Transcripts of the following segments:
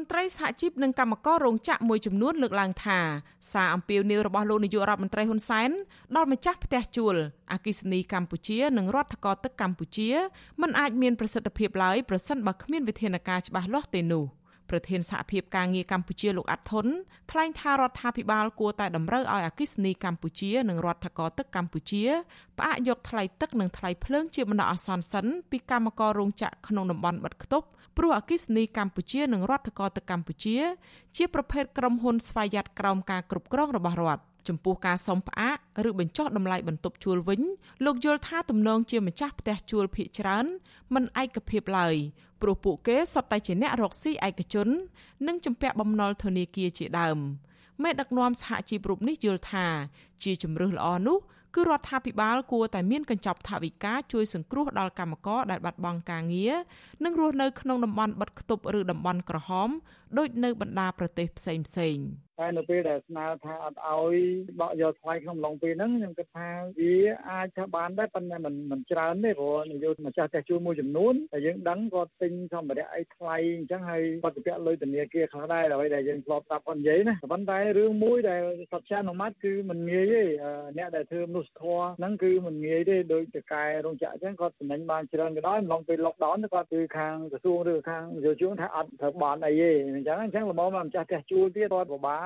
ន្ត្រីសហជីពនិងកម្មកររោងចក្រមួយចំនួនលើកឡើងថាសារអំពាវនាវរបស់លោកនាយករដ្ឋមន្ត្រីហ៊ុនសែនដល់ម្ចាស់ផ្ទះជួលអគិសនីកម្ពុជានិងរដ្ឋកោទឹកកម្ពុជាមិនអាចមានប្រសិទ្ធភាពឡើយប្រសិនបើគ្មានវិធានការច្បាស់លាស់ទេនោះ។ ប្រធានសហភាពការងារកម្ពុជាលោកអាត់ធុនថ្លែងថារដ្ឋាភិបាលគួរតែតម្រូវឲ្យអគិសនីកម្ពុជានិងរដ្ឋកោទឹកកម្ពុជាផ្អាកយកថ្លៃទឹកនិងថ្លៃភ្លើងជាបណ្ដោះអាសន្នសិនពីកម្មកររោងចក្រក្នុងតំបន់បិទគប់ព្រោះអគិសនីកម្ពុជានិងរដ្ឋកោទឹកកម្ពុជា ជាប្រភេទក្រុមហ៊ុនស្វ័យយ័តក្រោមការគ្រប់គ្រងរបស់រដ្ឋ ចំពោះការសុំផ្អាកឬបញ្ចុះតម្លៃបន្ទប់ជួលវិញលោកយល់ថាទំនងជាម្ចាស់ផ្ទះជួលភ ieck ច្រើនមិនឯកភាពឡើយព្រោះពួកគេសុទ្ធតែជាអ្នករកស៊ីឯកជន និងជំពាក់បំណុលធនាគារជាដើមមេដឹកនាំសហជីពរូបនេះយល់ថាជាជំរើសល្អនោះគឺរដ្ឋាភិបាលគួរតែមានកញ្ចប់ថវិកាជួយសង្គ្រោះដល់កម្មករដែលបាត់បង់ការងារនិងរស់នៅក្នុងតំបន់បិទគប់ឬតំបន់ក្រហមដូចនៅបណ្ដាប្រទេសផ្សេងៗ។ តែនៅពេលដែលស្នើថាអត់ឲ្យបកយកថ្លៃក្នុងឡុងពេលហ្នឹងខ្ញុំគិតថាវាអាចថាបានដែរប៉ុន្តែមិនមិនច្រើនទេព្រោះនយោបាយម្ចាស់ផ្ទះជួលមួយចំនួនតែយើងដឹងគាត់ទិញសម្ភារៈអីថ្លៃអញ្ចឹងហើយគាត់ទៅពាក់លុយធនាគារខ្លះដែរដើម្បីដែលយើងធ្លាប់ស្ដាប់គាត់និយាយណាប៉ុន្តែរឿងមួយដែលសត្វចានអនុម័តគឺមិនងាយទេអ្នកដែលធ្វើមនុស្សធម៌ហ្នឹងគឺមិនងាយទេដោយតកែរោងចក្រអញ្ចឹងគាត់ចំណេញបានច្រើនក៏ដោយម្លងពេល lockdown គាត់គឺខាងក្រសួងឬខាងយោជថាអត់ត្រូវបានអីទេអញ្ចឹងអញ្ចឹងល្មមម្ចាស់ផ្ទះជួលទៀតគាត់ពិបាក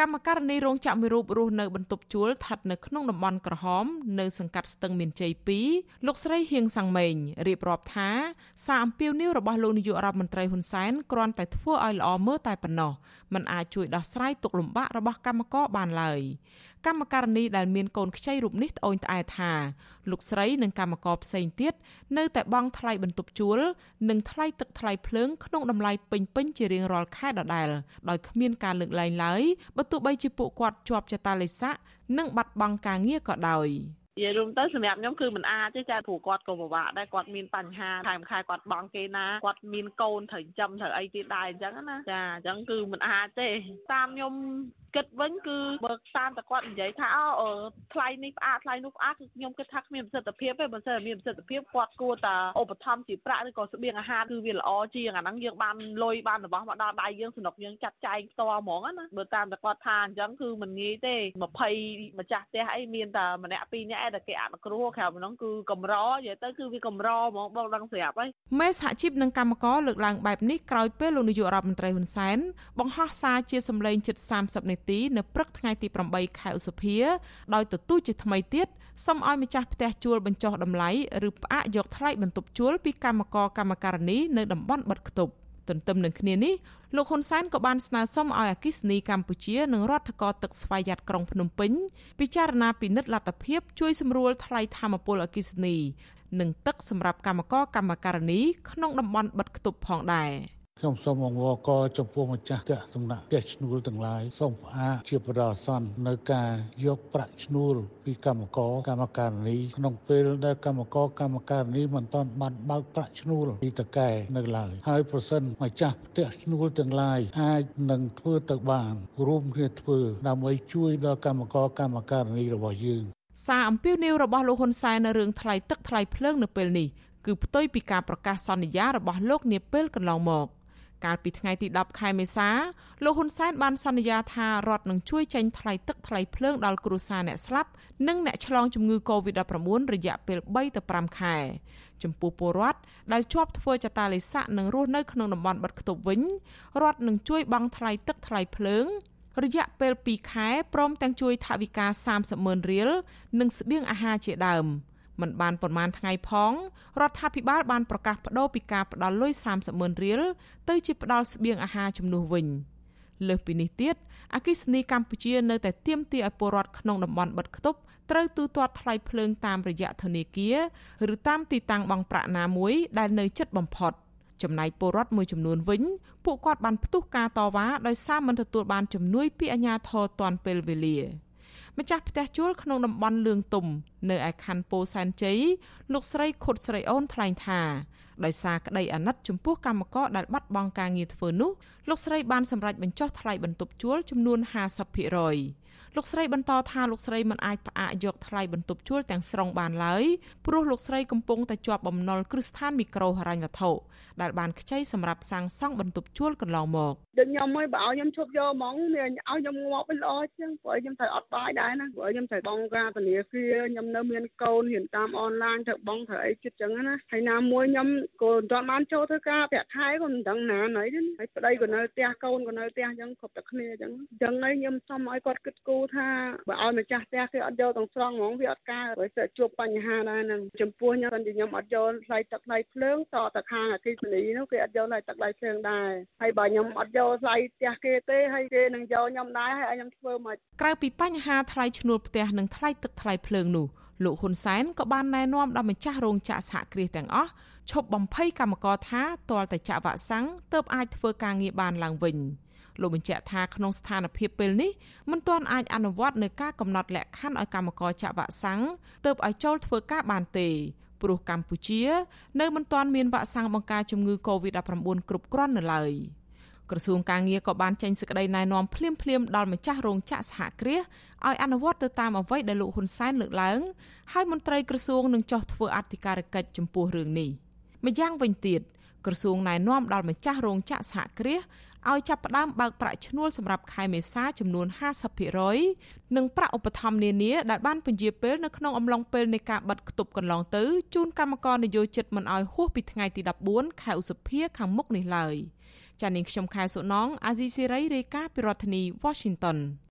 កម្មករនីរោងចក្រមួយរូបរស់នៅបន្ទប់ជួលស្ថិតនៅក្នុងតំបន់ក្រហមនៅសង្កាត់ស្ទឹងមានជ័យ2លោកស្រីហៀងសាំងម៉េងរៀបរាប់ថាសារអំពាវនាវរបស់លោកនាយករដ្ឋមន្ត្រីហ៊ុនសែនគ្រាន់តែធ្វើឲ្យល្អមើលតែប៉ុណ្ណោះมันអាចជួយដោះស្រាយទុក្ខលំបាករបស់កម្មករបានឡើយកម្មករនីដែលមានកូនខ្ចីរូបនេះត្អូញត្អែថាលោកស្រីនិងកម្មករផ្សេងទៀតនៅតែបង់ថ្លៃបន្ទប់ជួល និងថ្លៃទឹកថ្លៃភ្លើងក្នុងតម្លៃពេញពេញជារៀងរាល់ខែដដែលដោយគ្មានការលើកលែងឡើយបើទោះបីជាពួកគាត់ជាប់ចតាលិស័កនិងបាត់បង់ការងារក៏ដោយនិយាយរួមទៅសម្រាប់ខ្ញុំគឺមិនអាចទេចាព្រោះគាត់ក៏ពិបាកដែរគាត់មានបញ្ហាខែមួយខែគាត់បង់គេណាគាត់មានកូនត្រូវចិញ្ចឹមត្រូវអីទៀតដែរអញ្ចឹងណាចាអញ្ចឹងគឺមិនអាចទេតាមខ្ញុំ គិតវិញគឺបើតាមតែគាត់និយាយថាអូថ្លៃនេះផ្អាកថ្លៃនោះផ្អាកគឺខ្ញុំគិតថាគ្មានប្រសិទ្ធភាពទេបើមិនមានប្រសិទ្ធភាពគាត់គួរតែឧបត្ថម្ភជាប្រាក់ឬក៏ស្បៀងអាហារគឺវាល្អជាងអាហ្នឹងយើងបានលុយបានរបស់មកដល់ដៃយើងសំណុកយើងចាត់ចែងផ្ទាល់ហ្មងណាបើតាមតែគាត់ថាអញ្ចឹងគឺមិនងាយទេ20ម្ចាស់ផ្ទះអីមានតែម្នាក់ពីរនាក់ឯតែគេអនុគ្រោះក្រៅហ្នឹងគឺកម្រនិយាយទៅគឺវាកម្រហ្មងបងដឹងស្រាប់ហើយមេសហជីពនិងកម្មករលើកឡើងបែបនេះក្រោយពេលលោកនាយករដ្ឋមន្ត្រីហ៊ុនសែនបង្ហោះសារជាសម្លេងជិត30នាទីនៅព្រឹកថ្ងៃទី8ខែឧសភាដោយទទូចជាថ្មីទៀតសូមឲ្យម្ចាស់ផ្ទះជួលបញ្ចុះតម្លៃឬផ្អាកយកថ្លៃបន្ទប់ជួលពីកម្មករកម្មការនីនៅតំបន់បិទគប់ទន្ទឹមនឹងគ្នានេះលោកហ៊ុនសែនក៏បានស្នើសុំឲ្យអគិសនីកម្ពុជានិងរដ្ឋកោទឹកស្វយ័តក្រុងភ្នំពេញពិចារណាពិនិត្យលទ្ធភាពជួយសម្រួលថ្លៃធម្មពលអគិសនី និងទឹកសម្រាប់កម្មករកម្មការនីក្នុងតំបន់បិទគប់ផងដែរ។ ខ្ញុំសូមអង្វរកចំពោះម្ចាស់ផ្ទះសំណាក់ផ្ទះឈ្នួលទាំងឡាយសូមផ្អាកជាបរិយាសន្ននៅការយកប្រាក់ឈ្នួលពីកម្មករកម្មការនីក្នុងពេលដែលកម្មករកម្មការនីមិនទាន់បានបើកប្រាក់ឈ្នួលពីតកែនៅឡើយហើយប្រសិនម្ចាស់ផ្ទះឈ្នួលទាំងឡាយអាចនឹងធ្វើទៅបានរួមគ្នាធ្វើដើម្បីជួយដល់កម្មករកម្មការនីរបស់យើងសារអំពាវនាវរបស់លោកហ៊ុនសែននៅរឿងថ្លៃទឹកថ្លៃភ្លើងនៅពេលនេះគឺផ្ទុយពីការប្រកាសសន្យារបស់លោកនាពេលកន្លងមក។ កាលពីថ្ងៃទី10ខែមេសាលោកហ៊ុនសែនបានសន្យាថារដ្ឋនឹងជួយចេញថ្លៃទឹកថ្លៃភ្លើងដល់គ្រួសារអ្នកស្លាប់និងអ្នកឆ្លងជំងឺ Covid-19 រយៈពេល3ទៅ5ខែចំពោះពលរដ្ឋដែលជាប់ធ្វើចតាលិស័កនិងរស់នៅក្នុងតំបន់បិទខ្ទប់វិញរដ្ឋនឹងជួយបង់ថ្លៃទឹកថ្លៃភ្លើងរយៈពេល2ខែព្រមទាំងជួយថវិកា30ម៉ឺនរៀលនិងស្បៀងអាហារជាដើម។ មិនបានប្រមាណថ្ងៃផងរដ្ឋាភិបាលបានប្រកាសបដូរពីការផ្ដល់លុយ30ម៉ឺនរៀលទៅជាផ្ដល់ស្បៀងអាហារជំនួសវិញលើសពីនេះទៀតអគិសនីកម្ពុជានៅតែទាមទារឲ្យពលរដ្ឋក្នុងតំបន់បិទគប់ត្រូវទូទាត់ថ្លៃភ្លើងតាមរយៈធនាគារឬតាមទីតាំងបង់ប្រាក់ណាមួយដែលនៅជិតបំផុតចំណែកពលរដ្ឋមួយចំនួនវិញពួកគាត់បានផ្ទុះការតវ៉ាដោយសារមិនទទួលបានជំនួយពីអាជ្ញាធរទាន់ពេលវេលា។ ម្ចាស់ផ្ទះជួលក្នុងតំបន់លឿងទុំនៅឯខណ្ឌពោធិ៍សែនជ័យលោកស្រីខុតស្រីអូនថ្លែងថា ដោយសារក្តីអាណិតចំពោះកម្មករដែលបាត់បង់ការងារធ្វើនោះលោកស្រីបានសម្រេចបញ្ចុះថ្លៃបន្ទប់ជួលចំនួន50%លោកស្រីបន្តថាលោកស្រីមិនអាចផ្អាកយកថ្លៃបន្ទប់ជួលទាំងស្រុងបានឡើយព្រោះលោកស្រីកំពុងតែជាប់បំណុលគ្រឹះស្ថានមីក្រូហិរញ្ញវត្ថុដែលបានខ្ចីសម្រាប់សាងសង់បន្ទប់ជួលកន្លងមកដូចខ្ញុំមកបើឲ្យខ្ញុំឈប់យកហ្មងមានឲ្យខ្ញុំងាប់វិញល្អជាងព្រោះខ្ញុំត្រូវអត់បាយដែរណាព្រោះខ្ញុំត្រូវបងការធនាគារខ្ញុំនៅមានកូនរៀនតាមអនឡាញត្រូវបងត្រូវអីចិត្តចឹងណាហើយណាមួយខ្ញុំក៏មិនទាន់បានចូលធ្វើការប្រាក់ខែក៏មិនដឹងណាណីទេហើយប្តីក៏នៅផ្ទះកូនក៏នៅផ្ទះចឹងគ្រប់តែគ្នាចឹងចឹងហើយខ្ញុំសុំឲ្យគាត់គិតគូរថាបើឲ្យម្ចាស់ផ្ទះគេអត់យកទាំងស្រង់ហ្មងវាអត់កើតព្រោះ sẽ ជួបបញ្ហាដែរហ្នឹងចំពោះខ្ញុំតែខ្ញុំអត់យកថ្លៃទឹកថ្លៃភ្លើងតតែខាងអគិសនីនោះគេអត់យកថ្លៃទឹកថ្លៃភ្លើងដែរហើយបើខ្ញុំអត់យកថ្លៃផ្ទះគេទេហើយគេនឹងយកខ្ញុំដែរហើយឲ្យខ្ញុំធ្វើមកក្រៅពីបញ្ហាថ្លៃឈ្នួលផ្ទះនិងថ្លៃទឹកថ្លៃភ្លើងនោះ លោកហ៊ុនសែនក៏បានណែនាំដល់ម្ចាស់រោងចក្រសហគ្រាសទាំងអស់ឈប់បំភ័យកម្មករថាទាល់តែចាក់វ៉ាក់សាំងទើបអាចធ្វើការងារបានឡើងវិញ។លោកបញ្ជាក់ថាក្នុងស្ថានភាពពេលនេះមិនទាន់អាចអនុវត្តនៅការកំណត់លក្ខខណ្ឌឲ្យកម្មករចាក់វ៉ាក់សាំងទើបឲ្យចូលធ្វើការបានទេព្រោះកម្ពុជា នៅមិនទាន់មានវ៉ាក់សាំងបង្ការជំងឺ Covid-19 គ្រប់គ្រាន់នៅឡើយ ក្រសួងការងារក៏បានចេញសេចក្តីណែនាំភ្លាមៗដល់ម្ចាស់រោងចក្រសហគ្រាសឲ្យអនុវត្តទៅតាមអ្វីដែលលោកហ៊ុនសែនលើកឡើងហើយមន្ត្រីក្រសួងនឹងចោះធ្វើអធិការកិច្ចចំពោះរឿងនេះម្យ៉ាងវិញទៀតក្រសួងណែនាំដល់ម្ចាស់រោងចក្រសហគ្រាសឲ្យចាប់ផ្ដើមបើកប្រាក់ឈ្នួលសម្រាប់ខែមេសាចំនួន50%និងប្រាក់ឧបត្ថម្ភនានាដែលបានពន្យាពេលនៅក្នុងអំឡុងពេលនៃការបិទគប់កន្លងទៅជូនកម្មករនយោជិតមិនឲ្យហួសពីថ្ងៃទី14ខែឧសភាខាងមុខនេះឡើយ ចា៎នាងខ្ញុំខែសុណងអាស៊ីសេរីរាយការណ៍ពីរដ្ឋធានី Washington